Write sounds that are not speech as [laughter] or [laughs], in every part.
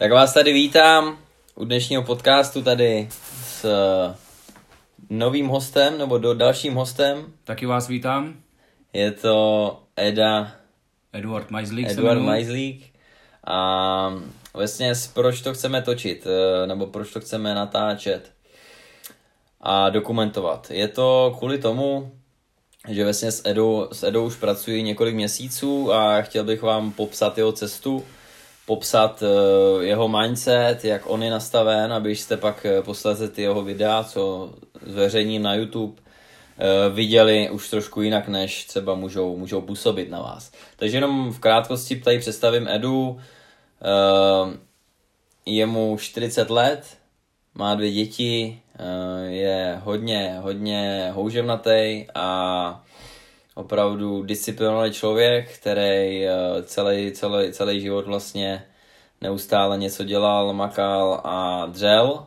Tak vás tady vítám u dnešního podcastu tady s eh, novým hostem, nebo do dalším hostem. Taky vás vítám. Je to Eda Eduard Majzlík. Eduard jmenuji. Majzlík. A vlastně proč to chceme točit, eh, nebo proč to chceme natáčet a dokumentovat. Je to kvůli tomu, že vlastně s Edou, s Edou už pracuji několik měsíců a chtěl bych vám popsat jeho cestu, popsat eh, jeho mindset, jak on je nastaven, abyste pak eh, posledně ty jeho videa, co zveřejním na YouTube, eh, viděli už trošku jinak, než třeba můžou, můžou působit na vás. Takže jenom v krátkosti tady představím Edu. Je mu 40 let, má dvě děti, je hodně, hodně houževnatý a opravdu disciplinovaný člověk, který eh, celý, celý, celý život vlastně neustále něco dělal, makal a dřel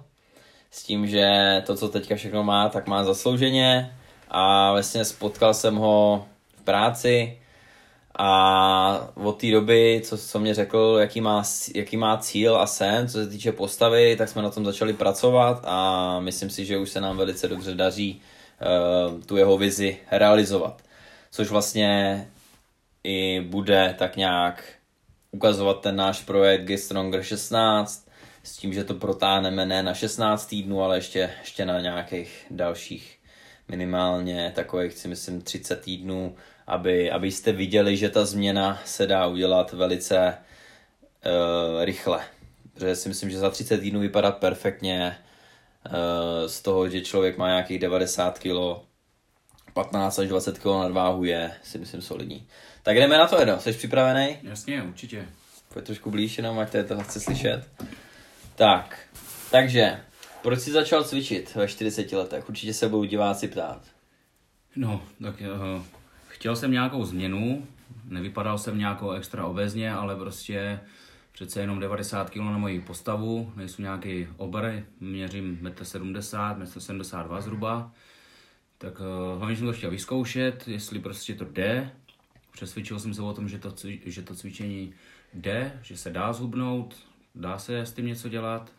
s tím, že to, co teďka všechno má, tak má zaslouženě a vlastně spotkal jsem ho v práci a od té doby, co, co mě řekl, jaký má, jaký má cíl a sen, co se týče postavy, tak jsme na tom začali pracovat a myslím si, že už se nám velice dobře daří uh, tu jeho vizi realizovat. Což vlastně i bude tak nějak ukazovat ten náš projekt Get Stronger 16 s tím, že to protáhneme ne na 16 týdnů, ale ještě, ještě na nějakých dalších minimálně takových si myslím 30 týdnů, aby, abyste viděli, že ta změna se dá udělat velice uh, rychle. Protože si myslím, že za 30 týdnů vypadá perfektně uh, z toho, že člověk má nějakých 90 kg, 15 až 20 kg nadváhu je, si myslím, solidní. Tak jdeme na to, Edo. Jsi připravený? Jasně, určitě. Pojď trošku blíž jenom, ať to chce slyšet. Tak, takže, proč jsi začal cvičit ve 40 letech? Určitě se budou diváci ptát. No, tak uh, chtěl jsem nějakou změnu, nevypadal jsem nějakou extra obezně, ale prostě přece jenom 90 kg na moji postavu, nejsou nějaký obr, měřím 1,70 m, 1,72 m zhruba. Tak uh, hlavně jsem to chtěl vyzkoušet, jestli prostě to jde. Přesvědčil jsem se o tom, že to, že to cvičení jde, že se dá zhubnout, dá se s tím něco dělat.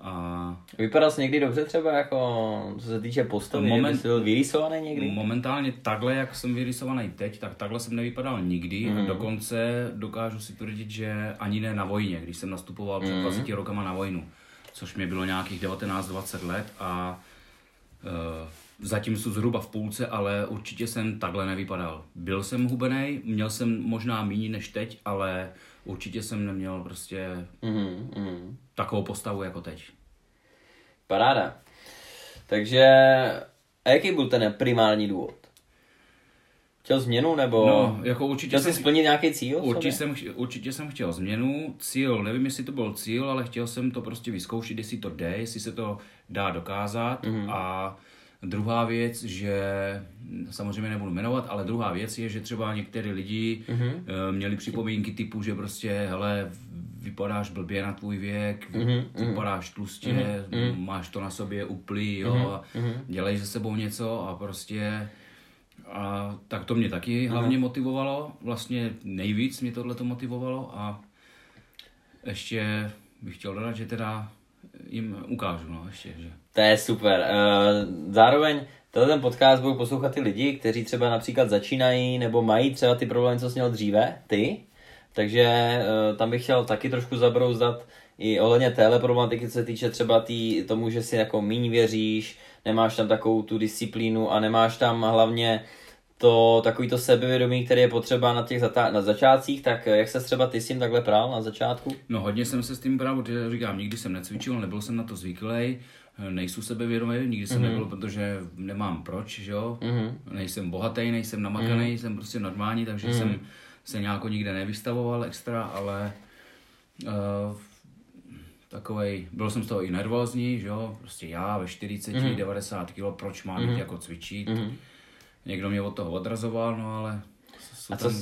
A Vypadal jsi někdy dobře třeba, jako, co se týče postavy, Moment- jsi byl vyrýsovaný někdy? Momentálně takhle, jak jsem vyrysovaný teď, tak takhle jsem nevypadal nikdy. Mhm. Mm. Dokonce dokážu si tvrdit, že ani ne na vojně, když jsem nastupoval před 20 rokama na vojnu, což mě bylo nějakých 19-20 let a uh, zatím jsou zhruba v půlce, ale určitě jsem takhle nevypadal. Byl jsem hubený, měl jsem možná méně než teď, ale určitě jsem neměl prostě Mhm, mhm. takovou postavu jako teď. Paráda. Takže, a jaký byl ten primární důvod? Chtěl změnu, nebo No, jako určitě chtěl jsem- splnit nějaký cíl? Určitě jsem, určitě jsem chtěl změnu, cíl, nevím, jestli to byl cíl, ale chtěl jsem to prostě vyzkoušet, jestli to jde, jestli se to dá dokázat. Mm-hmm. A druhá věc, že samozřejmě nebudu jmenovat, ale druhá věc je, že třeba některý lidi mm-hmm. měli připomínky typu, že prostě, hele, vypadáš blbě na tvůj věk, mm-hmm. vypadáš tlustě, mm-hmm. máš to na sobě uplý, jo, mm-hmm. a dělej se sebou něco a prostě a tak to mě taky hlavně motivovalo, vlastně nejvíc mě tohle to motivovalo a ještě bych chtěl dodat, že teda jim ukážu, no ještě, že. To je super. Eh, Zároveň tenhle ten podcast budou poslouchat ty lidi, kteří třeba například začínají nebo mají třeba ty problémy, co jsi měl dříve, ty. Takže eh, tam bych chtěl taky trošku zabrouzdat i ohledně téhle problematiky, co se týče třeba tý, tomu, že si jako míň věříš, nemáš tam takovou tu disciplínu a nemáš tam hlavně to takový to sebevědomí, které je potřeba na těch zata- na začátcích, tak eh, jak se třeba ty s tím takhle prál na začátku? No hodně jsem se s tím bral, protože říkám, nikdy jsem necvičil, nebyl jsem na to zvyklý, nejsou sebevědomý, nikdy jsem mm-hmm. nebyl, protože nemám proč, že jo, mm-hmm. nejsem bohatý, nejsem namakaný, mm-hmm. jsem prostě normální, takže mm-hmm. jsem se nějak nikde nevystavoval extra, ale uh, takovej, byl jsem z toho i nervózní, že jo, prostě já ve 40, mm-hmm. 90 kg, proč mám mm-hmm. jako cvičit, mm-hmm. někdo mě od toho odrazoval, no ale A co tam,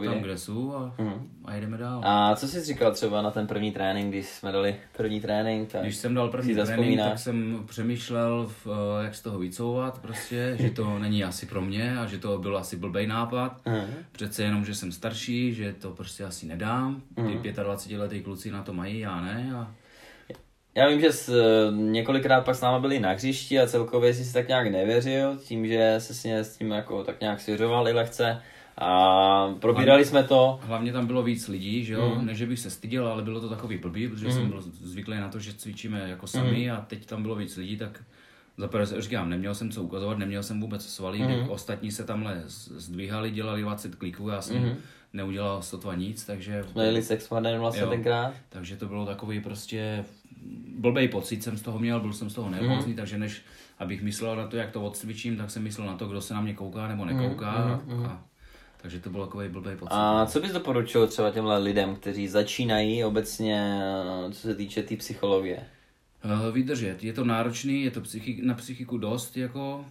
jsi- tam, kde jsou a, Mhm. a jedeme dál. A co jsi říkal třeba na ten první trénink, když jsme dali první trénink? Tak Když jsem dal první trénink, tak jsem přemýšlel, v, eh, jak z toho vycouvat prostě, že to [laughs] není asi pro mě a že to byl asi blbej nápad. Mhm. Přece jenom, že jsem starší, že to prostě asi nedám. Mhm. Ty 25 letý kluci na to mají, já ne. A Já vím, že jsi eh, několikrát pak s náma byli na hřišti a celkově jsi si tak nějak nevěřil, tím, že se s, s tím jako tak nějak svěřoval i lehce. A probírali jsme to. hlavně tam bylo víc lidí, že jo, mm. ne, že bych se styděl, ale bylo to takový blbý, protože mm. jsem byl zvyklý na to, že cvičíme jako sami Mhm. a teď tam bylo víc lidí, tak za prvé se říkám, neměl jsem co ukazovat, neměl jsem vůbec svalí, mm. ostatní se tamhle zdvíhali, dělali 20 kliků, já jsem mm. neudělal sotva nic, takže, Jsme jeli sex vlastně Jo. tenkrát. takže to bylo takový prostě blbej pocit jsem z toho měl, byl jsem z toho nervózní, Mhm. takže než abych myslel na to, jak to odcvičím, tak jsem myslel na to, kdo se na mě kouká nebo nekouká. A, a, takže to byl takový blbej pocit. A co bys doporučil třeba těmhle lidem, kteří začínají obecně, eh, co se týče té tý psychologie? Eh, Vydržet. Je to náročný, je to psychi- na psychiku dost, jako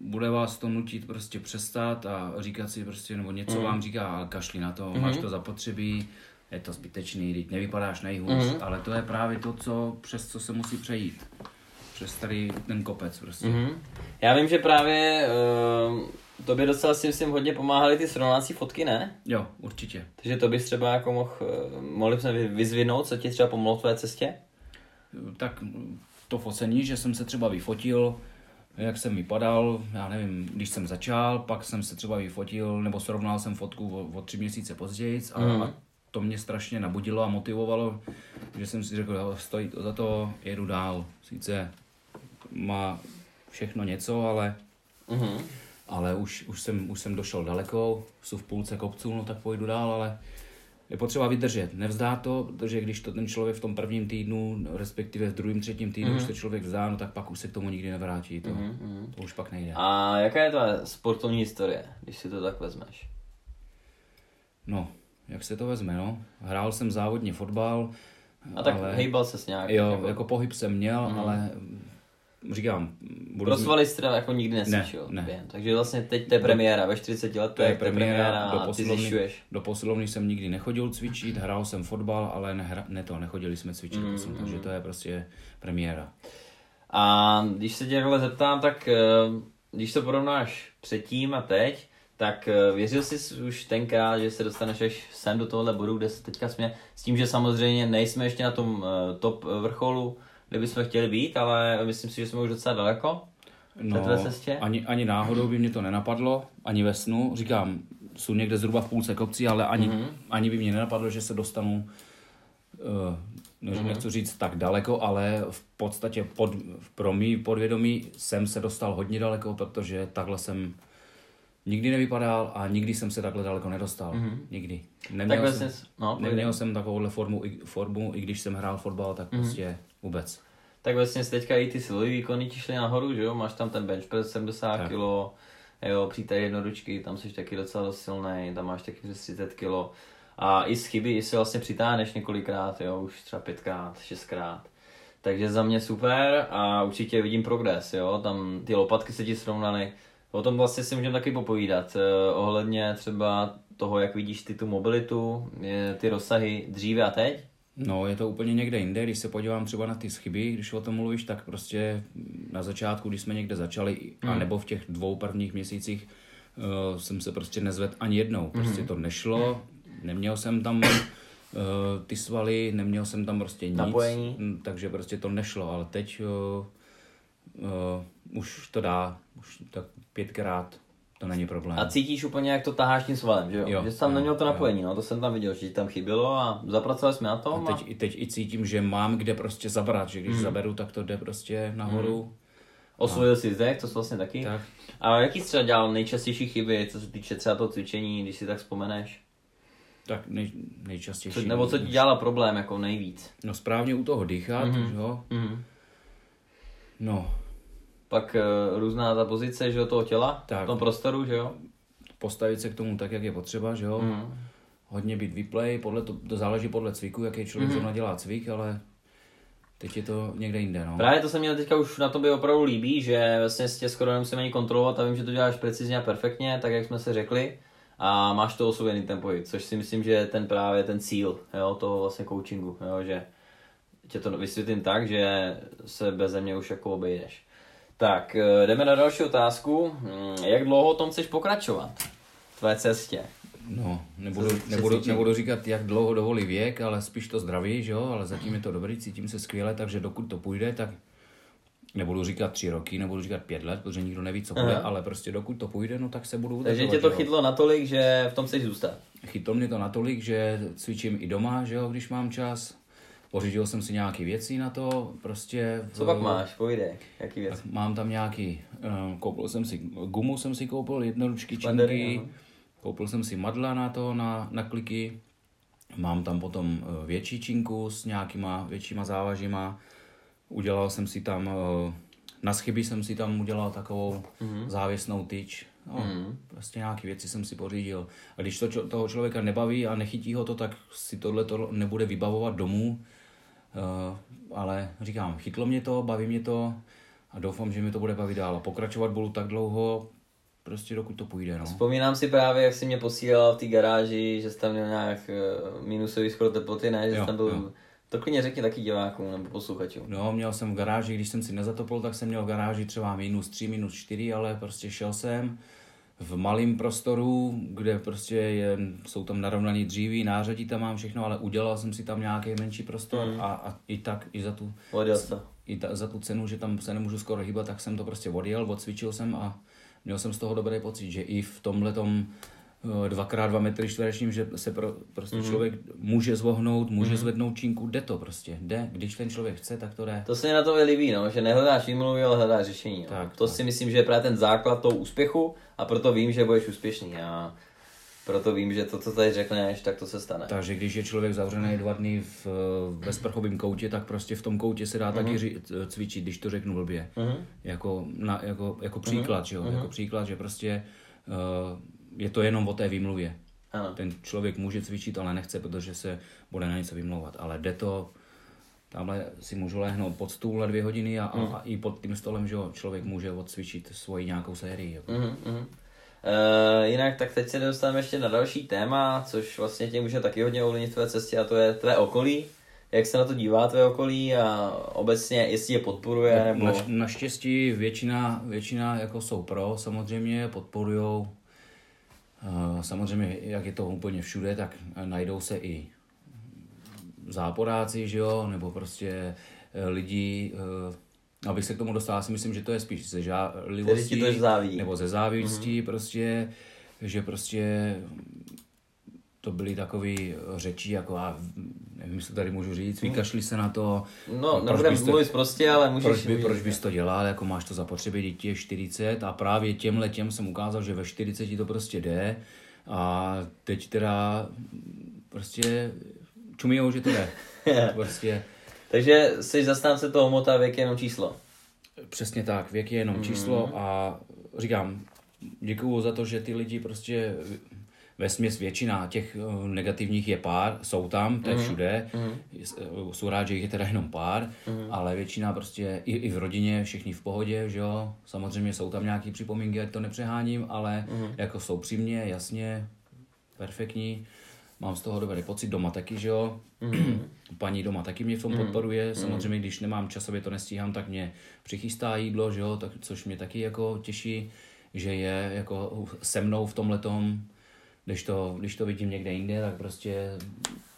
bude vás to nutit prostě přestat a říkat si prostě, nebo něco vám říká, ale kašli na to, máš to zapotřebí, je to zbytečný, teď nevypadáš nejhůř, ale to je právě to, co, přes co se musí přejít. Přes tady ten kopec prostě. Mhm. Já vím, že právě uh, tobě docela si myslím hodně pomáhaly ty srovnávací fotky, ne? Jo, určitě. Takže to bys třeba jako mohl, eh, mohli jsme vy- vyzvinout, co ti třeba pomohlo v tvé cestě? Tak to focení, že jsem se třeba vyfotil, jak jsem vypadal, já nevím, když jsem začal, pak jsem se třeba vyfotil, nebo srovnal jsem fotku o, o tři měsíce později a, mm. a to mě strašně nabudilo a motivovalo, že jsem si řekl, stojí to za to, jedu dál. Sice má všechno něco, ale, Mhm. ale už, už, jsem, už jsem došel daleko, jsou v půlce kopců, no tak pojdu dál, ale je potřeba vydržet, nevzdá to, protože když to ten člověk v tom prvním týdnu, respektive v druhém, třetím týdnu, mm-hmm. už to člověk vzdá, no tak pak už se k tomu nikdy nevrátí, to, mm-hmm. to už pak nejde. A jaká je tvoje sportovní historie, když si to tak vezmeš? No, jak se to vezme, no. Hrál jsem závodně fotbal, A tak ale... hejbal ses nějak? Jo, jako, jako pohyb jsem měl, mm. ale říkám, budu Pro svaly jsi teda jako nikdy nesvičil? Ne, ne. během. Takže vlastně teď to je premiéra, ve 40 letech to je premiéra do a ty posilovny, zjišťuješ. do posilovny jsem nikdy nechodil cvičit, hrál jsem fotbal, ale nehra, ne to, nechodili jsme cvičit, mm, prosím, takže to je prostě premiéra. A když se tě takhle zeptám, tak eh, když to porovnáš předtím a teď, tak eh, věřil jsi už tenkrát, že se dostaneš až sem do tohohle bodu, kde se teďka jsme, s tím, že samozřejmě nejsme ještě na tom eh, top vrcholu, kde bychom chtěli být, ale myslím si, že jsme už docela daleko. No, tvé cestě? ani, ani náhodou by mě to nenapadlo, ani ve snu. Říkám, jsou někde zhruba v půlce kopcí, ale ani, mm-hmm. ani by mě nenapadlo, že se dostanu, uh, mm-hmm. nechci říct tak daleko, ale v podstatě pod, pro mý podvědomí jsem se dostal hodně daleko, protože takhle jsem nikdy nevypadal a nikdy jsem se takhle daleko nedostal. Mm-hmm. Nikdy. Neměl, Takhle jsem, jsi, no, neměl jsem takovouhle formu, i- formu, i když jsem hrál fotbal, tak mm-hmm. prostě vůbec. Tak vlastně teďka i ty silový výkony ti šly nahoru, že jo? Máš tam ten bench press 70 Tak. kg, jo, přítaj jednoručky, tam jsi taky docela dost silný, tam máš taky přes 30 kg. A i z chyby i se vlastně přitáhneš několikrát, jo, už třeba pětkrát, šestkrát. Takže za mě super a určitě vidím progres, jo, tam ty lopatky se ti srovnaly. O tom vlastně si můžeme taky popovídat, eh, ohledně třeba toho, jak vidíš ty tu mobilitu, je, ty rozsahy dříve a teď. No, je to úplně někde jinde. Když se podívám třeba na ty chyby, když o tom mluvíš, tak prostě na začátku, když jsme někde začali, mm. a nebo v těch dvou prvních měsících, uh, jsem se prostě nezvedl ani jednou. Prostě to nešlo, neměl jsem tam uh, ty svaly, neměl jsem tam prostě nic, Napojení. Mm, takže prostě to nešlo, ale teď uh, uh, už to dá, už tak pětkrát to není problém. A cítíš úplně, jak to taháš tím svalem, že jo? Jo, že jsi tam jo, neměl to jo. napojení, no to jsem tam viděl, že ti tam chybělo a zapracovali jsme na tom. A teď, i teď i cítím, že mám kde prostě zabrat, že když Mhm. zaberu, tak to jde prostě nahoru. a osvojil jsi zdech, to jsi vlastně taky. Tak. A jaký jsi třeba dělal nejčastější chyby, co se týče třeba toho cvičení, když si tak vzpomeneš? Tak nej, nejčastější. Co, nebo co ti dělala problém jako nejvíc? No správně u toho dýchat, mm-hmm. jo. Mhm. No, Pak uh, různá ta pozice, že jo, toho těla, Tak. v tom prostoru, že jo? postavit se k tomu tak, jak je potřeba, že jo. Mhm. Hodně být vyplay, podle to, to záleží podle cviku, jaký člověk zrovna dělá cvik, ale teď je to někde jinde, no. Právě to se mi teďka už na tobě opravdu líbí, že vlastně tě skoro nemusíme ani kontrolovat a vím, že to děláš precizně a perfektně, tak jak jsme se řekli. a máš to osvojený ten pohyb, což si myslím, že je ten právě ten cíl jo, toho vlastně coachingu, jo, že tě to vysvětlím tak, že se bez mě už jako obejdeš. Tak, eh, jdeme na další otázku. Hmm, jak dlouho o tom chceš pokračovat? Tvé cestě. No, nebudu, nebudu, nebudu říkat, jak dlouho dovolí věk, ale spíš to zdraví, že jo, ale zatím je to dobrý, cítím se skvěle, takže dokud to půjde, tak nebudu říkat tři roky, nebudu říkat pět let, protože nikdo neví, co bude, Aha. ale prostě dokud to půjde, no tak se budu Takže tě to chytlo natolik, že v tom chceš zůstat? Chytlo mě to natolik, že cvičím i doma, že jo, když mám čas. Pořídil jsem si nějaké věci na to, prostě... Co v... pak máš, povídej, jaký věci? Mám tam nějaký, uh, koupil jsem si, gumu jsem si koupil, jednoručky, činky, koupil jsem si madla na to, na, na kliky, mám tam potom uh, větší činku s nějakýma většíma závažíma, Udělal jsem si tam, eh, na schyby jsem si tam udělal takovou mm-hmm. závěsnou tyč. No, mm-hmm. Prostě nějaké věci jsem si pořídil. A když to toho člověka nebaví a nechytí ho to, tak si tohle to nebude vybavovat domů. Uh, ale říkám, chytlo mě to, baví mě to a doufám, že mi to bude bavit dál. Pokračovat budu tak dlouho, prostě dokud to půjde. No. Vzpomínám si právě, jak jsi mě posílal v té garáži, že jsi tam měl nějak eh, minusový skoro teploty, ne? Že jo, tam byl jo to klidně řekni taky divákům nebo posluchačům. No, měl jsem v garáži, když jsem si nezatopil, tak jsem měl v garáži třeba minus 3, minus 4, ale prostě šel jsem v malém prostoru, kde prostě je, jsou tam narovnaný dříví, nářadí tam mám všechno, ale udělal jsem si tam nějaký menší prostor mm. a, a, i tak, i za tu, i ta, za tu cenu, že tam se nemůžu skoro hýbat, tak jsem to prostě odjel, odcvičil jsem a měl jsem z toho dobrý pocit, že i v tomhle tom dvakrát dva metry čtverečním, že se pro, prostě mm-hmm. člověk může zvohnout, může mm-hmm. zvednout činku, jde to prostě, jde, když ten člověk chce, tak to jde. To se mi na to líbí, no, že nehledáš výmluvy, ale hledáš řešení. No. Tak, to tak. si myslím, že je právě ten základ toho úspěchu a proto vím, že budeš úspěšný a proto vím, že to, co tady řekneš, tak to se stane. Takže když je člověk zavřený dva dny v bezprchovém koutě, tak prostě v tom koutě se dá uh-huh. taky mhm. ři, cvičit, když to řeknu blbě. Uh-huh. Jako, na, jako, jako příklad, uh-huh. že jo? Uh-huh. Jako příklad, že prostě uh, je to jenom o té výmluvě. Ano. Ten člověk může cvičit, ale nechce, protože se bude na něco vymlouvat. Ale jde to, tamhle si můžu lehnout pod stůl na dvě hodiny a, mm. a, a i pod tím stolem, že člověk může odcvičit svoji nějakou sérii. Jako. Mm, mm. Uh, jinak tak teď se dostaneme ještě na další téma, což vlastně tě může taky hodně ovlivnit tvé cestě a to je tvé okolí. Jak se na to dívá tvé okolí a obecně, jestli je podporuje? Nebo... Na, naštěstí většina, většina jako jsou pro, samozřejmě podporujou Samozřejmě, jak je to úplně všude, tak najdou se i záporáci, že jo, nebo prostě eh, lidi, eh, abych se k tomu dostal, si myslím, že to je spíš ze žádlivosti, nebo ze závistí, mm-hmm. prostě, že prostě to byly takové řeči, jako a nevím, co tady můžu říct, vykašli se na to. No, nebudem mluvit prostě, ale můžeš proč, by, proč bys to dělal, jako máš to zapotřebí, dítě 40 a právě těmhle těm jsem ukázal, že ve 40 to prostě jde a teď teda prostě čumijou, že to jde. [laughs] prostě. Takže jsi zastánce toho mota, věk je jenom číslo. Přesně tak, věk je jenom mm. číslo a říkám, děkuju za to, že ty lidi prostě ve směs většina těch eh, negativních je pár, jsou tam, to je mm. všude, mm. jsou rád, že jich je teda jenom pár, mm. ale většina prostě i, i v rodině, všichni v pohodě, že jo, samozřejmě jsou tam nějaké připomínky, ať to nepřeháním, ale mm. jako jsou přímě, jasně, perfektní, mám z toho dobrý pocit, doma taky, že jo, mm. [clears throat] paní doma taky mě v tom mm. podporuje, samozřejmě když nemám časově to nestíhám, tak mě přichystá jídlo, že jo, tak, což mě taky jako těší, že je jako se mnou v tom letom když to, když to vidím někde jinde, tak prostě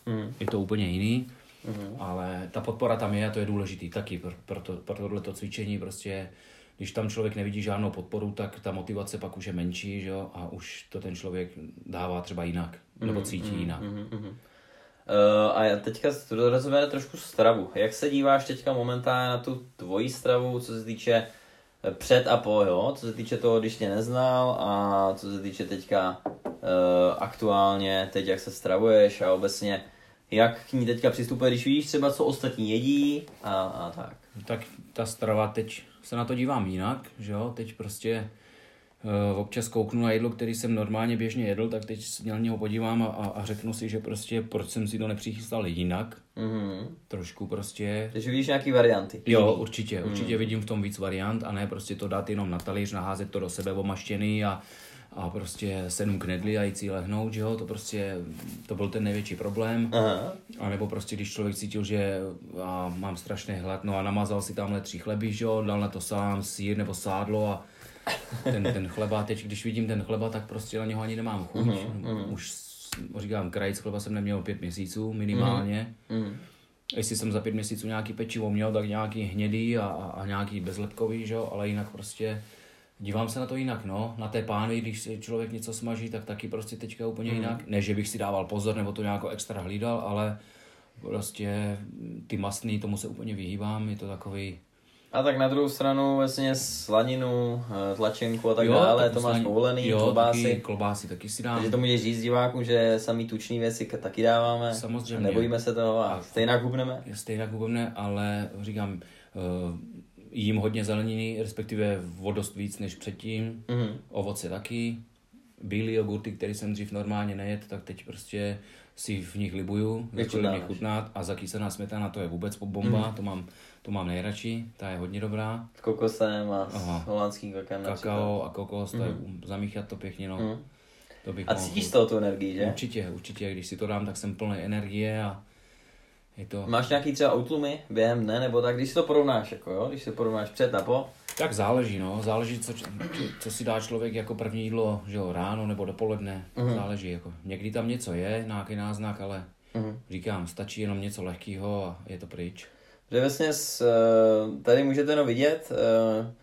mm. je to úplně jiný. Mm. Ale ta podpora tam je a to je důležitý taky pro, pro, to, pro tohleto cvičení. Prostě, když tam člověk nevidí žádnou podporu, tak ta motivace pak už je menší že jo? a už to ten člověk dává třeba jinak, mm. nebo cítí mm. jinak. Mm. Uh, a teďka rozumíme trošku stravu. Jak se díváš teďka momentálně na tu tvoji stravu, co se týče před a po, jo? co se týče toho, když tě neznal a co se týče teďka uh, aktuálně, teď jak se stravuješ a obecně jak k ní teďka přistupuje, když vidíš třeba, co ostatní jedí a, a tak. Tak ta strava teď se na to dívám jinak, že jo, teď prostě občas kouknu na jídlo, který jsem normálně běžně jedl, tak teď se na něho podívám a, a řeknu si, že prostě proč jsem si to nepřichystal jinak. Mm-hmm. Trošku prostě. Takže vidíš nějaký varianty? Jo, určitě, určitě mm. vidím v tom víc variant a ne prostě to dát jenom na talíř, naházet to do sebe omaštěný a, a prostě sedm knedlí a jít si lehnout, že jo, to prostě, to byl ten největší problém. Aha. A nebo prostě, když člověk cítil, že a mám strašný hlad, no a namazal si tamhle tři chleby, že jo, dal na to sám sír nebo sádlo a ten, ten chleba, teď když vidím ten chleba, tak prostě na něho ani nemám chuť. Uh-huh, Už říkám, krajíc chleba jsem neměl pět měsíců minimálně. Uh-huh. Jestli jsem za pět měsíců nějaký pečivo měl, tak nějaký hnědý a, a, nějaký bezlepkový, že jo, ale jinak prostě dívám se na to jinak, no. Na té pánvi, když si člověk něco smaží, tak taky prostě teďka úplně mm. jinak. Ne, že bych si dával pozor nebo to nějak extra hlídal, ale prostě ty masný, tomu se úplně vyhýbám, je to takový... A tak na druhou stranu vlastně slaninu, eh, tlačenku a tak jo, dále, to máš povolený, jo, klobásy. Taky, klobásy taky si dám. Takže to můžeš říct divákům, že samý tučný věci taky dáváme. Samozřejmě. Nebojíme se toho a, a stejně hubneme. Stejně hubneme, ale říkám, uh, jím hodně zeleniny, respektive vodost víc než předtím, mm-hmm. ovoce taky, bílý jogurty, který jsem dřív normálně nejet, tak teď prostě si v nich libuju, začaly mě chutnat a zakýsená smetana to je vůbec bomba, mm. to mám, to mám nejradši, ta je hodně dobrá. S kokosem a Aha. s holandským kakem. Kakao a kokos, to mm. je mhm. zamíchat to pěkně, no. Mm. To bych a cítíš z toho tu energii, že? Určitě, určitě, když si to dám, tak jsem plný energie a je to... Máš nějaký třeba outlumy během dne, nebo tak, když si to porovnáš, jako jo? když si to porovnáš před a po? Tak záleží, no. Záleží, co, co si dá člověk jako první jídlo, že jo, ráno nebo dopoledne. Uh-huh. Záleží, jako. Někdy tam něco je, nějaký náznak, ale uh-huh. říkám, stačí jenom něco lehkého a je to pryč. Že vlastně s, eh, tady můžete no vidět eh,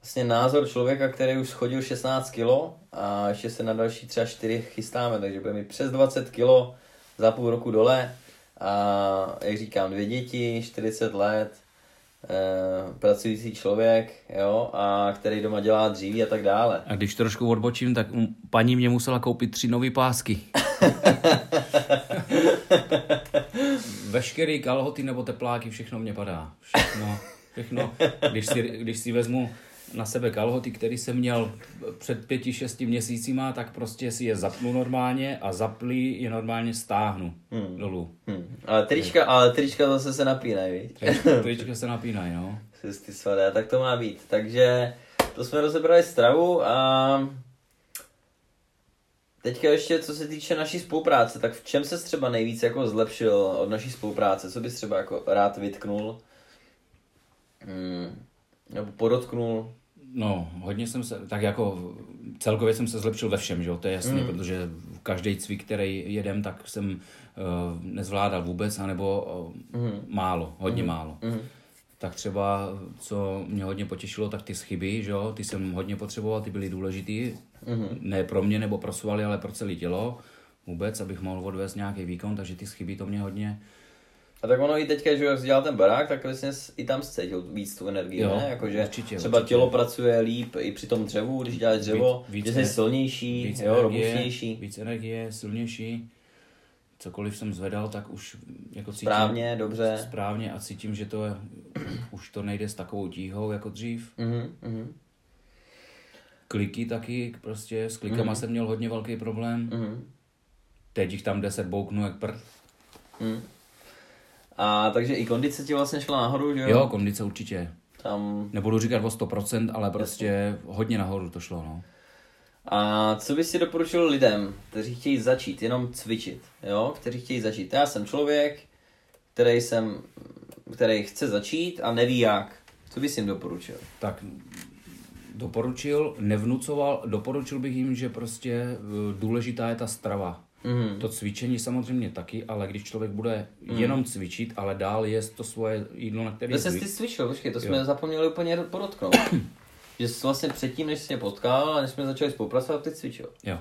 vlastně názor člověka, který už schodil 16 kg a ještě se na další třeba 4 chystáme, takže bude mít přes 20 kg za půl roku dole a jak říkám, dvě děti, 40 let, e, pracující člověk, jo, a který doma dělá dříví a tak dále. A když trošku odbočím, tak paní mě musela koupit tři nové pásky. [laughs] Veškerý kalhoty nebo tepláky, všechno mě padá. Všechno, všechno. Když si, když si vezmu na sebe kalhoty, který jsem měl před pěti, šesti měsícima, tak prostě si je zapnu normálně a zaplý je normálně stáhnu hmm. dolů. Hmm. Ale trička, ale trička zase se napínají, víš? Trička, [laughs] trička se napínají, no. Ty svaté, tak to má být. Takže to jsme rozebrali stravu a Teďka ještě, co se týče naší spolupráce, tak v čem se třeba nejvíc jako zlepšil od naší spolupráce? Co bys třeba jako rád vytknul? Hmm. Nebo podotknul? No, hodně jsem se, tak jako celkově jsem se zlepšil ve všem, že jo, to je jasné, mm. protože každý cvik, který jedem, tak jsem uh, nezvládal vůbec, anebo uh, mm. málo, hodně mm. málo. Mm. Tak třeba, co mě hodně potěšilo, tak ty schyby, že jo, ty jsem hodně potřeboval, ty byly důležitý, mm. ne pro mě nebo pro svaly, ale pro celé tělo vůbec, abych mohl odvést nějaký výkon, takže ty schyby to mě hodně a tak ono i teďka, že jak dělal ten barák, tak vlastně i tam zcítil víc tu energii, jo, ne? Jakože určitě, třeba určitě. tělo pracuje líp i při tom dřevu, když děláš dřevo, víc, víc že jsi silnější, víc jo, energie, robustnější. Víc energie, silnější. Cokoliv jsem zvedal, tak už jako cítím. Správně, dobře. Správně a cítím, že to je, [clears throat] už to nejde s takovou tíhou jako dřív. Mm-hmm. Kliky taky, prostě s klikama mm-hmm. jsem měl hodně velký problém. Mm-hmm. Teď jich tam deset bouknu jak prd. Mm. A takže i kondice ti vlastně šla nahoru, že jo? Jo, kondice určitě. Tam... Nebudu říkat o 100%, ale prostě Jasně. hodně nahoru to šlo, no. A co bys si doporučil lidem, kteří chtějí začít jenom cvičit, jo? Kteří chtějí začít. Já jsem člověk, který jsem, který chce začít a neví jak. Co bys jim doporučil? Tak doporučil, nevnucoval, doporučil bych jim, že prostě e, důležitá je ta strava. Mm. To cvičení samozřejmě taky, ale když člověk bude mm. jenom cvičit, ale dál jíst to svoje jídlo, na které... Jsi cvičil, počkej, to jo. jsme zapomněli úplně podotknout. [clears throat] že jsi vlastně předtím, než jsi mě potkal a než jsme začali spolupracovat, ty cvičil. Jo.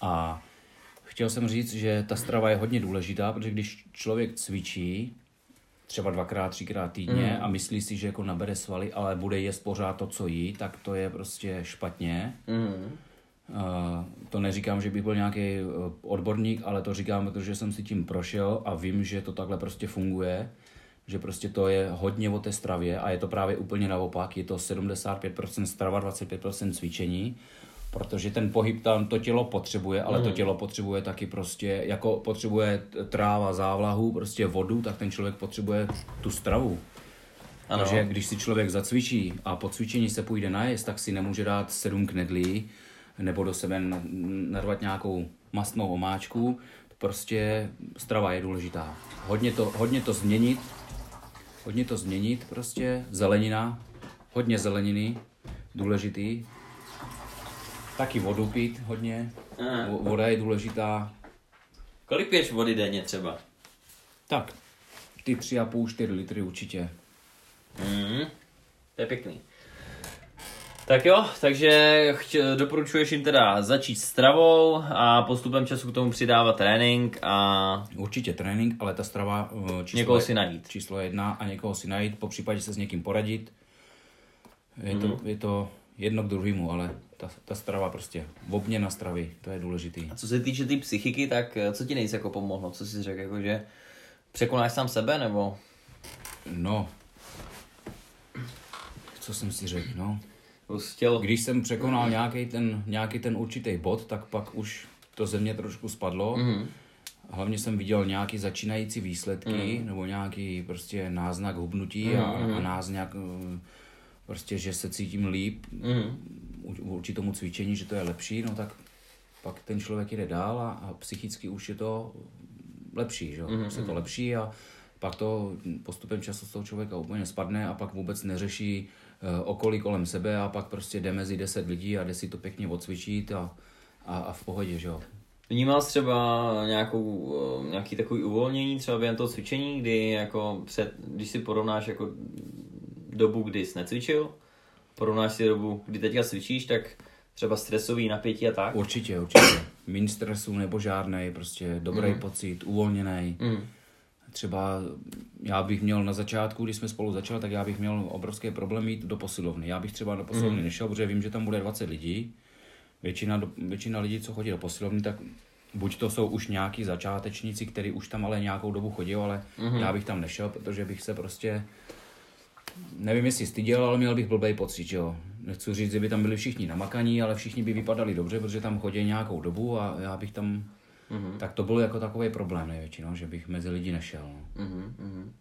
A chtěl jsem říct, že ta strava je hodně důležitá, protože když člověk cvičí, třeba dvakrát, třikrát týdně mm. a myslí si, že jako nabere svaly, ale bude jíst pořád to, co jí, tak to je prostě špatně. Mm to neříkám, že bych byl nějaký e, odborník, ale to říkám, protože jsem si tím prošel a vím, že to takhle prostě funguje, že prostě to je hodně o té stravě a je to právě úplně naopak, je to 75% strava, 25% cvičení, protože ten pohyb tam to tělo potřebuje, ale mm. to tělo potřebuje taky prostě, jako potřebuje tráva, závlahu, prostě vodu, tak ten člověk potřebuje tu stravu. Ano. Takže když si člověk zacvičí a po cvičení se půjde najest, tak si nemůže dát sedm knedlí, nebo do sebe na- narvat nějakou mastnou omáčku. Prostě strava je důležitá. Hodně to, hodně to změnit, hodně to změnit, prostě zelenina, hodně zeleniny, důležitý. Taky vodu pít hodně, voda je důležitá. Kolik piješ vody denně třeba? Tak, ty 3,5-4 litry určitě. Mm, to je pěkný. Tak jo, takže chtě, doporučuješ jim teda začít s stravou a postupem času k tomu přidávat trénink a Určitě trénink, ale ta strava eh, číslo, Někoho si najít. číslo jedna a někoho si najít, po případě se s někým poradit. Je, to, Mhm. je to jedno k druhému, ale ta, ta strava prostě, obměna stravy, to je důležitý. A co se týče té tý psychiky, tak eh, co ti nejvíc jako pomohlo? Co jsi řekl, jako že překonáš sám sebe, nebo? No, co jsem si řekl, no. Chtěl... Když jsem překonal nějaký ten, nějaký ten určitý bod, tak pak už to ze mě trošku spadlo. Mhm. Hlavně jsem viděl nějaký začínající výsledky, mm. nebo nějaký prostě náznak hubnutí mm, a, a náznak eh, prostě, že se cítím líp Mhm. u- vůči tomu cvičení, že to je lepší, no tak pak ten člověk jde dál a, a psychicky už je to lepší, že jo? Mm, se to lepší a pak to postupem času z toho člověka úplně spadne a pak vůbec neřeší okolí kolem sebe a pak prostě jde mezi 10 lidí a jde si to pěkně odcvičit a, a, a v pohodě, že jo? Vnímal jsi třeba nějakou, eh, nějaký takový uvolnění třeba během toho cvičení, kdy jako před, když si porovnáš jako dobu, kdy jsi necvičil, porovnáš si dobu, kdy teďka cvičíš, tak třeba stresový napětí a tak? Určitě, určitě. Mín stresu nebo žádnej, prostě dobrý mm. pocit, uvolněný. Mm. Třeba já bych měl na začátku, když jsme spolu začali, tak já bych měl obrovský problém jít do posilovny. Já bych třeba do posilovny mm. nešel, protože vím, že tam bude 20 lidí. Většina, do, většina lidí, co chodí do posilovny, tak buď to jsou už nějaký začátečníci, kteří už tam ale nějakou dobu chodí, ale mm. já bych tam nešel, protože bych se prostě nevím, jestli styděl, ale měl bych blbej pocit, že jo. Nechci říct, že by tam byli všichni namakaní, ale všichni by vypadali dobře, protože tam chodí nějakou dobu a já bych tam... Mm-hmm. Tak to byl jako takový problém největší, no, že bych mezi lidi nešel. No. Mhm, mhm.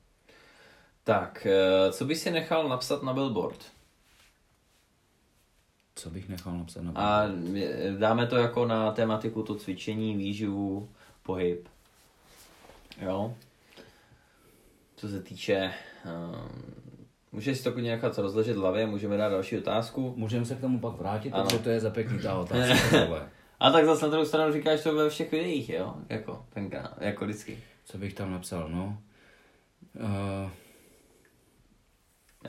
Tak, eh, co bys si nechal napsat na billboard? Co bych nechal napsat na A eh, dáme to jako na tematiku to cvičení, výživu, pohyb. Jo? Co se týče... Um, můžeš si to klidně nechat rozležet v hlavě, můžeme dát další otázku. Můžeme se k tomu pak vrátit, Ano. protože to je za pěkný ta [laughs] otázka. A tak zase na druhou stranu říkáš to ve všech videích, jo? Jako, tenkrát, jako vždycky. Co bych tam napsal, no? Uh,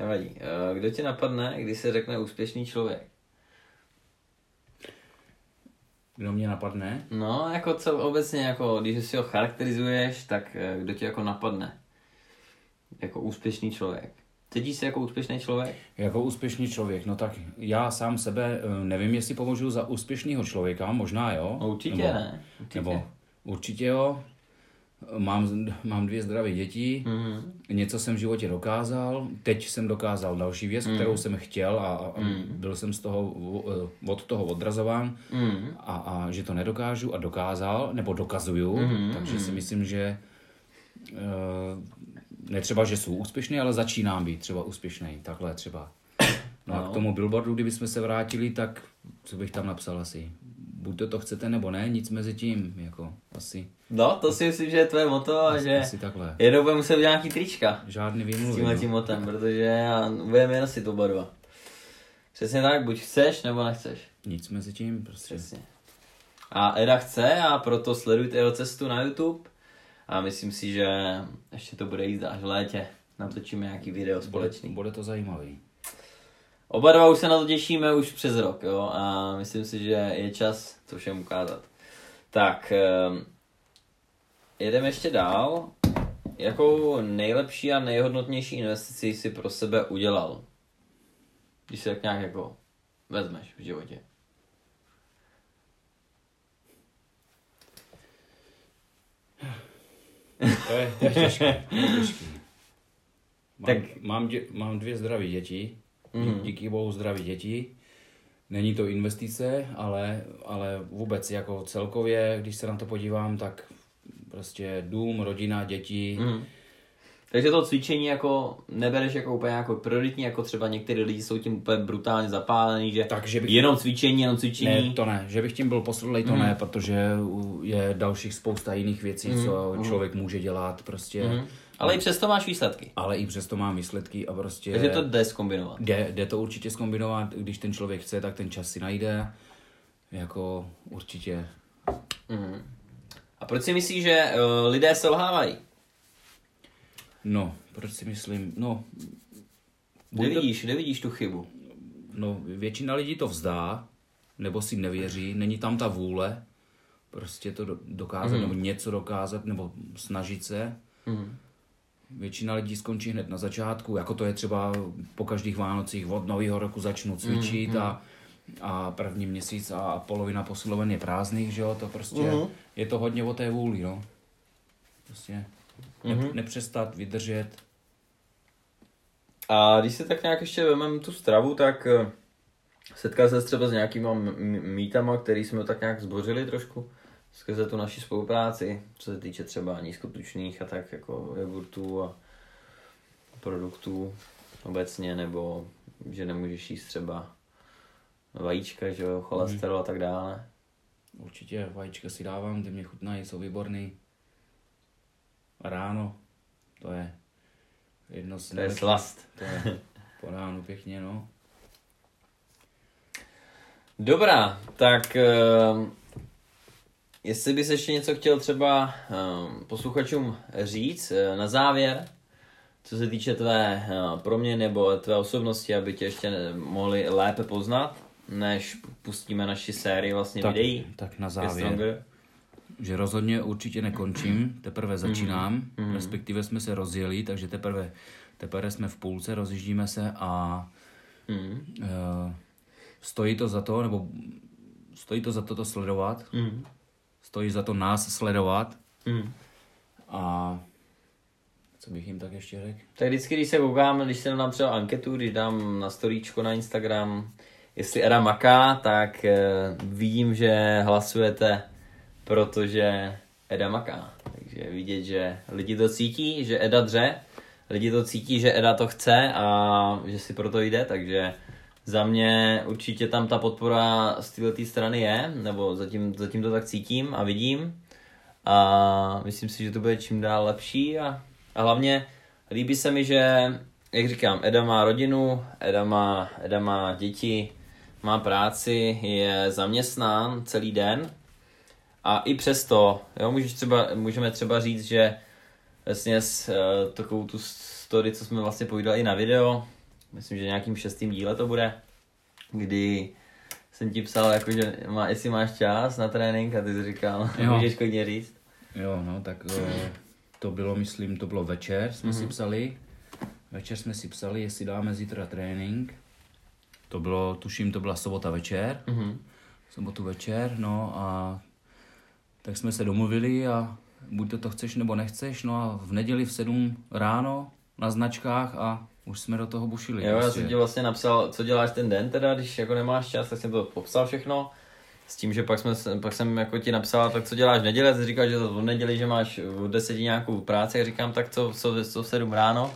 Nevadí. Eh, Kdo ti napadne, když se řekne úspěšný člověk? kdo mě napadne? No, jako co obecně, jako když si ho charakterizuješ, tak eh, kdo ti jako napadne? Jako úspěšný člověk. Cítíš se jako úspěšný člověk? Jako úspěšný člověk, no tak já sám sebe eh, nevím, jestli považuji za úspěšného člověka, možná jo. No, určitě nebo, ne. Určitě. Nebo určitě jo. Mám, mám dvě zdravé děti, Mhm. něco jsem v životě dokázal, teď jsem dokázal další věc, Mhm. kterou jsem chtěl a, a byl jsem z toho, eh, od toho odrazován Mhm. a, a že to nedokážu a dokázal, nebo dokazuju, Mhm, takže si myslím, že eh, ne třeba, že jsou úspěšný, ale začínám být třeba úspěšný, takhle třeba. No a No. k tomu billboardu, kdybychom se vrátili, tak co bych tam napsal asi? Buď to, to chcete, nebo ne, nic mezi tím, jako asi, No, to si myslím, že je tvoje moto a že asi takhle. jednou budeme muset udělat nějaký trička Žádný s výmluvy. tímhle no. tím motem, protože já budeme nosit oba dva. Přesně tak, buď chceš, nebo nechceš. Nic mezi tím, prostě. Přesně. A Eda chce a proto sledujte jeho cestu na YouTube. A myslím si, že ještě to bude jít až v létě. Natočíme nějaký video Bude, společný. bude to zajímavý. Oba dva už se na to těšíme už přes rok, jo, a myslím si, že je čas to všem ukázat. Tak, ehm, jedeme ještě dál. Jakou nejlepší a nejhodnotnější investici jsi pro sebe udělal? Když se tak nějak jako vezmeš v životě. To je, to je těžké. Těžké. Mám, Tak- mám, dě, mám dvě zdravé děti, mm. díky bohu zdraví děti. Není to investice, ale, ale vůbec jako celkově, když se na to podívám, tak prostě dům, rodina, děti, Mhm. Takže to cvičení jako nebereš jako úplně jako prioritní, jako třeba některý lidi jsou tím úplně brutálně zapálení, že Takže bych- jenom cvičení, jenom cvičení. Ne, to ne, že bych tím byl posledlej, to Mhm. ne, protože je dalších spousta jiných věcí, co člověk může dělat prostě. Mhm. Ale i přesto máš výsledky. Ale i přesto mám výsledky a prostě Takže to jde zkombinovat. jde, jde to určitě zkombinovat, když ten člověk chce, tak ten čas si najde. Jako určitě. A proč si myslíš, že uh, lidé selhávají? No, proč si myslím, no, Kde Buď to- vidíš, kde vidíš tu chybu? no většina lidí to vzdá, nebo si nevěří, není tam ta vůle prostě to do- dokázat, nebo něco dokázat, nebo snažit se. Většina lidí skončí hned na začátku, jako to je třeba po každých Vánocích od nového roku začnu cvičit a, a první měsíc a polovina posiloven je prázdných, že jo, to prostě je to hodně o té vůli, no. Prostě ne, nepřestat, vydržet. A když se tak nějak ještě vezmeme tu stravu, tak eh, setkal se třeba s nějakýma mýtama, který jsme tak nějak zbořili trošku skrze tu naši spolupráci, co se týče třeba nízkotučných a tak jako jogurtů a produktů obecně, nebo že nemůžeš jíst třeba vajíčka, že jo, cholesterol a tak dále. Určitě vajíčka si dávám, ty mě chutnají, jsou výborný. Ráno, to je jedno z To je slast. To je po ránu pěkně, no. Dobrá, tak uh, jestli bys ještě něco chtěl třeba uh, posluchačům říct uh, na závěr, co se týče tvé uh, proměny nebo tvé osobnosti, aby tě ještě mohli lépe poznat, než pustíme naši sérii vlastně Tak, videí. tak na závěr. Že rozhodně určitě nekončím, teprve začínám, respektive jsme se rozjeli, takže teprve, teprve jsme v půlce, rozjíždíme se a Mhm. uh, stojí to za to, nebo stojí to za to to sledovat, Mhm. stojí za to nás sledovat Mhm. a co bych jim tak ještě řekl? Tak vždycky, když se koukám, když se dám třeba anketu, když dám na storíčko na Instagram, jestli Eda maká, tak eh, vidím, že hlasujete, protože Eda maká. Takže vidět, že lidi to cítí, že Eda dře, lidi to cítí, že Eda to chce a že si proto jde, takže za mě určitě tam ta podpora z této strany je, nebo zatím, zatím to tak cítím a vidím. A myslím si, že to bude čím dál lepší a, a hlavně líbí se mi, že, jak říkám, Eda má rodinu, Eda má, Eda má děti, má práci, je zaměstnán celý den a i přesto, jo, můžeš třeba, můžeme třeba říct, že vlastně s uh, takovou tu story, co jsme vlastně povídali i na video, myslím, že nějakým šestým díle to bude, kdy jsem ti psal, jako, že má, jestli máš čas na trénink a ty jsi říkal, [laughs] Jo. můžeš klidně říct. Jo, no, tak eh, to bylo, myslím, to bylo večer, jsme si psali. Večer jsme si psali, jestli dáme zítra trénink. To bylo, tuším, to byla sobota večer. Mhm. Sobotu večer, no a tak jsme se domluvili a buď to, to chceš nebo nechceš, no a v neděli v 7 ráno na značkách a už jsme do toho bušili. Jo, já prostě. jsem ti vlastně napsal, co děláš ten den teda, když jako nemáš čas, tak jsem to popsal všechno. S tím, že pak, jsme, pak jsem jako ti napsal, tak co děláš v neděli, ty říkal, že to v neděli, že máš v deseti nějakou práci, jak říkám, tak co, co, co v sedm ráno.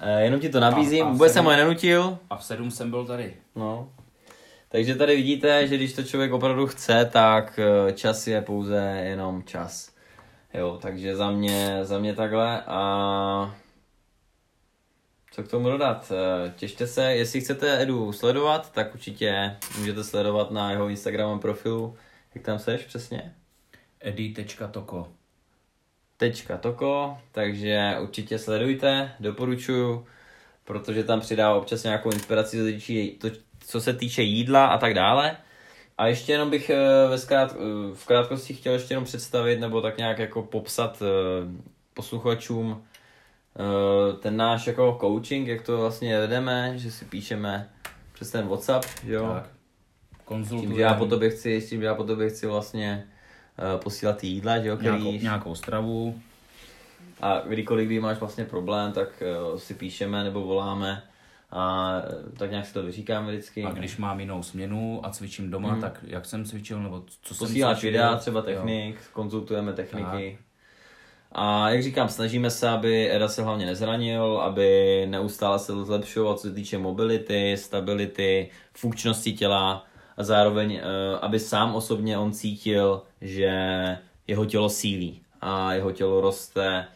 E, jenom ti to nabízím, A- a vůbec jsem sedm- ho nenutil. A v 7 jsem byl tady. No. Takže tady vidíte, že když to člověk opravdu chce, tak eh, čas je pouze jenom čas. Jo, takže za mě, za mě takhle a co k tomu dodat? Eh, Těšte se, jestli chcete Edu sledovat, tak určitě můžete sledovat na jeho Instagramovém profilu. Jak tam seš přesně? edi.toko. Tečka Toko, takže určitě sledujte, doporučuju, protože tam přidává občas nějakou inspiraci, co se týče, to, co se týče jídla a tak dále. A ještě jenom bych eh, ve zkrát, eh, v krátkosti chtěl ještě jenom představit nebo tak nějak jako popsat eh, posluchačům ten náš jako coaching, jak to vlastně vedeme, že si píšeme přes ten WhatsApp, že jo? Tak. Tím, Konzultujeme že já po tobě chci, s tím, že já po tobě chci vlastně posílat ty jídla, že jo, který nějakou, nějakou stravu. A kdykoliv, kdy máš vlastně problém, tak si píšeme nebo voláme a tak nějak si to vyříkáme vždycky. A když mám jinou směnu a cvičím doma, hmm. tak jak jsem cvičil, nebo co jsem Posíláš cvičil. videa, třeba jo. technik, konzultujeme techniky. A jak říkám, snažíme se, aby Eda se hlavně nezranil, aby neustále se zlepšoval, co se týče mobility, stability, funkčnosti těla a zároveň, eh, aby sám osobně on cítil, že jeho tělo sílí a jeho tělo roste,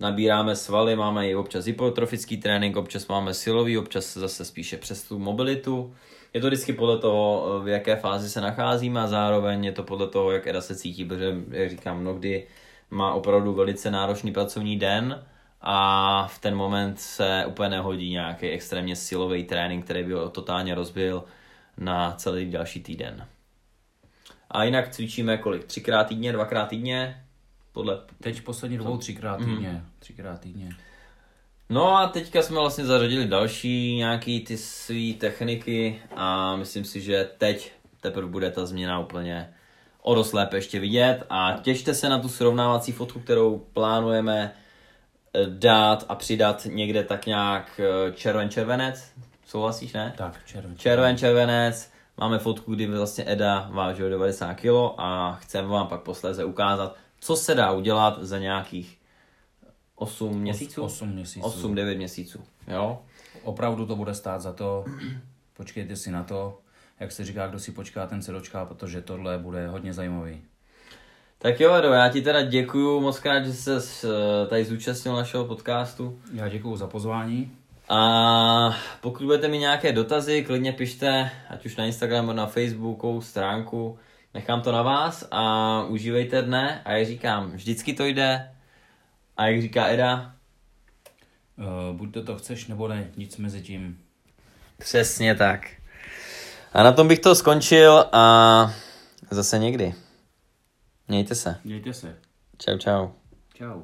nabíráme svaly, máme i občas hypotrofický trénink, občas máme silový, občas zase spíše přes tu mobilitu. Je to vždycky podle toho, v jaké fázi se nacházíme a zároveň je to podle toho, jak Eda se cítí, protože, jak říkám, mnohdy má opravdu velice náročný pracovní den a v ten moment se úplně nehodí nějaký extrémně silový trénink, který by ho totálně rozbil na celý další týden. A jinak cvičíme kolik? Třikrát týdně, dvakrát týdně? Podle... Teď poslední dobou třikrát týdně. Mm. Třikrát týdně. No a teďka jsme vlastně zařadili další nějaký ty své techniky a myslím si, že teď teprve bude ta změna úplně o dost lépe ještě vidět a těšte se na tu srovnávací fotku, kterou plánujeme eh, dát a přidat někde tak nějak eh, červen-červenec. Souhlasíš, ne? Tak, červen. Červen-červenec. Máme fotku, kdy vlastně Eda vážil 90 kg a chceme vám pak posléze ukázat, co se dá udělat za nějakých 8 měsíců? 8 měsíců. 8-9 měsíců, jo? Opravdu to bude stát za to. Počkejte si na to. Jak se říká, kdo si počká, ten se dočká, protože tohle bude hodně zajímavý. Tak jo, Edo, já ti teda děkuju moc krát, že jsi se tady zúčastnil našeho podcastu. Já děkuju za pozvání. A pokud budete mít nějaké dotazy, klidně pište, ať už na Instagramu, na Facebooku, stránku. Nechám to na vás a užívejte dne. A jak říkám, vždycky to jde. A jak říká Eda? Uh, buď to to chceš, nebo ne, nic mezi tím. Přesně tak. A na tom bych to skončil a zase někdy. Mějte se. Mějte se. Čau, čau. Čau.